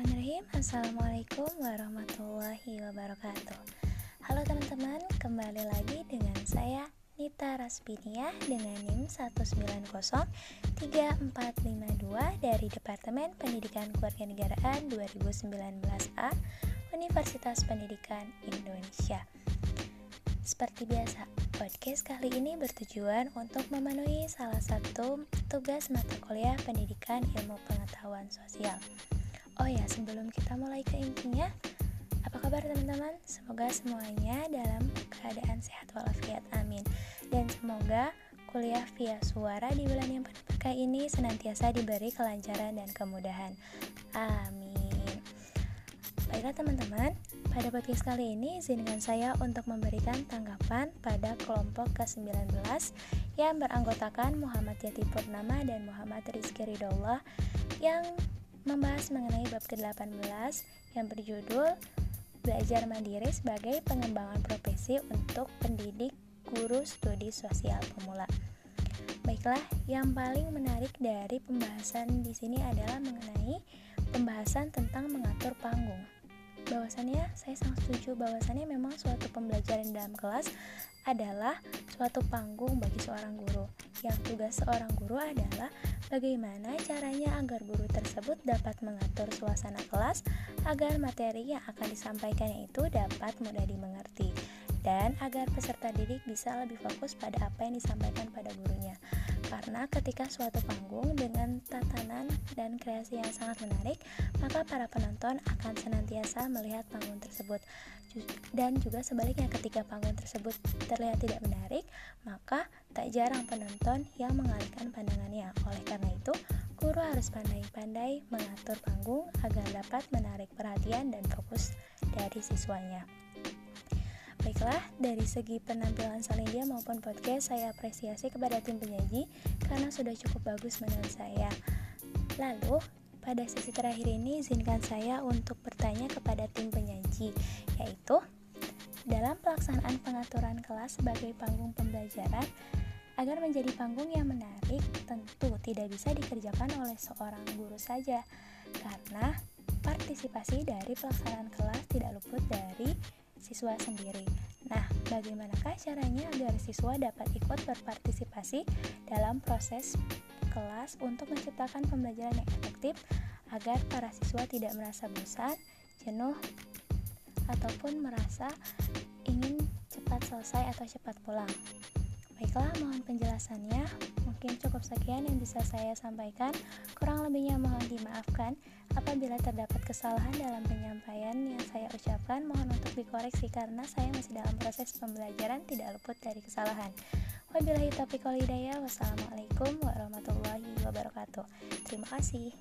Assalamualaikum warahmatullahi wabarakatuh. Halo teman-teman, kembali lagi dengan saya Nita Raspinia dengan NIM 1903452 dari Departemen Pendidikan Kewarganegaraan 2019A Universitas Pendidikan Indonesia. Seperti biasa, podcast kali ini bertujuan untuk memenuhi salah satu tugas mata kuliah pendidikan ilmu pengetahuan sosial. Oh ya, sebelum kita mulai ke intinya, apa kabar teman-teman? Semoga semuanya dalam keadaan sehat walafiat. Amin. Dan semoga kuliah via suara di bulan yang penuh berkah ini senantiasa diberi kelancaran dan kemudahan. Amin. Baiklah teman-teman, pada podcast kali ini, izinkan saya untuk memberikan tanggapan pada kelompok ke-19 yang beranggotakan Muhammad Yati Purnama dan Muhammad Rizky Ridullah yang membahas mengenai bab ke-18 yang berjudul Belajar Mandiri sebagai Pengembangan Profesi untuk Pendidik Guru Studi Sosial Pemula. Baiklah, yang paling menarik dari pembahasan di sini adalah mengenai pembahasan tentang mengatur panggung bahwasannya saya sangat setuju bahwasannya memang suatu pembelajaran dalam kelas adalah suatu panggung bagi seorang guru yang tugas seorang guru adalah bagaimana caranya agar guru tersebut dapat mengatur suasana kelas agar materi yang akan disampaikannya itu dapat mudah dimengerti dan agar peserta didik bisa lebih fokus pada apa yang disampaikan pada gurunya. Karena ketika suatu panggung dengan tatanan dan kreasi yang sangat menarik, maka para penonton akan senantiasa melihat panggung tersebut. Dan juga sebaliknya ketika panggung tersebut terlihat tidak menarik, maka tak jarang penonton yang mengalihkan pandangannya. Oleh karena itu, guru harus pandai-pandai mengatur panggung agar dapat menarik perhatian dan fokus dari siswanya. Baiklah, dari segi penampilan Salindia maupun podcast, saya apresiasi kepada tim penyaji karena sudah cukup bagus menurut saya. Lalu, pada sesi terakhir ini izinkan saya untuk bertanya kepada tim penyaji, yaitu dalam pelaksanaan pengaturan kelas sebagai panggung pembelajaran, agar menjadi panggung yang menarik, tentu tidak bisa dikerjakan oleh seorang guru saja, karena partisipasi dari pelaksanaan kelas tidak luput dari siswa sendiri. Nah, bagaimanakah caranya agar siswa dapat ikut berpartisipasi dalam proses kelas untuk menciptakan pembelajaran yang efektif agar para siswa tidak merasa bosan, jenuh, ataupun merasa ingin cepat selesai atau cepat pulang. Baiklah, mohon penjelasannya. Mungkin cukup sekian yang bisa saya sampaikan. Kurang lebihnya mohon dimaafkan. Apabila terdapat kesalahan dalam penyampaian yang saya ucapkan, mohon untuk dikoreksi karena saya masih dalam proses pembelajaran tidak luput dari kesalahan. Wabillahi taufiq wal hidayah. Wassalamualaikum warahmatullahi wabarakatuh. Terima kasih.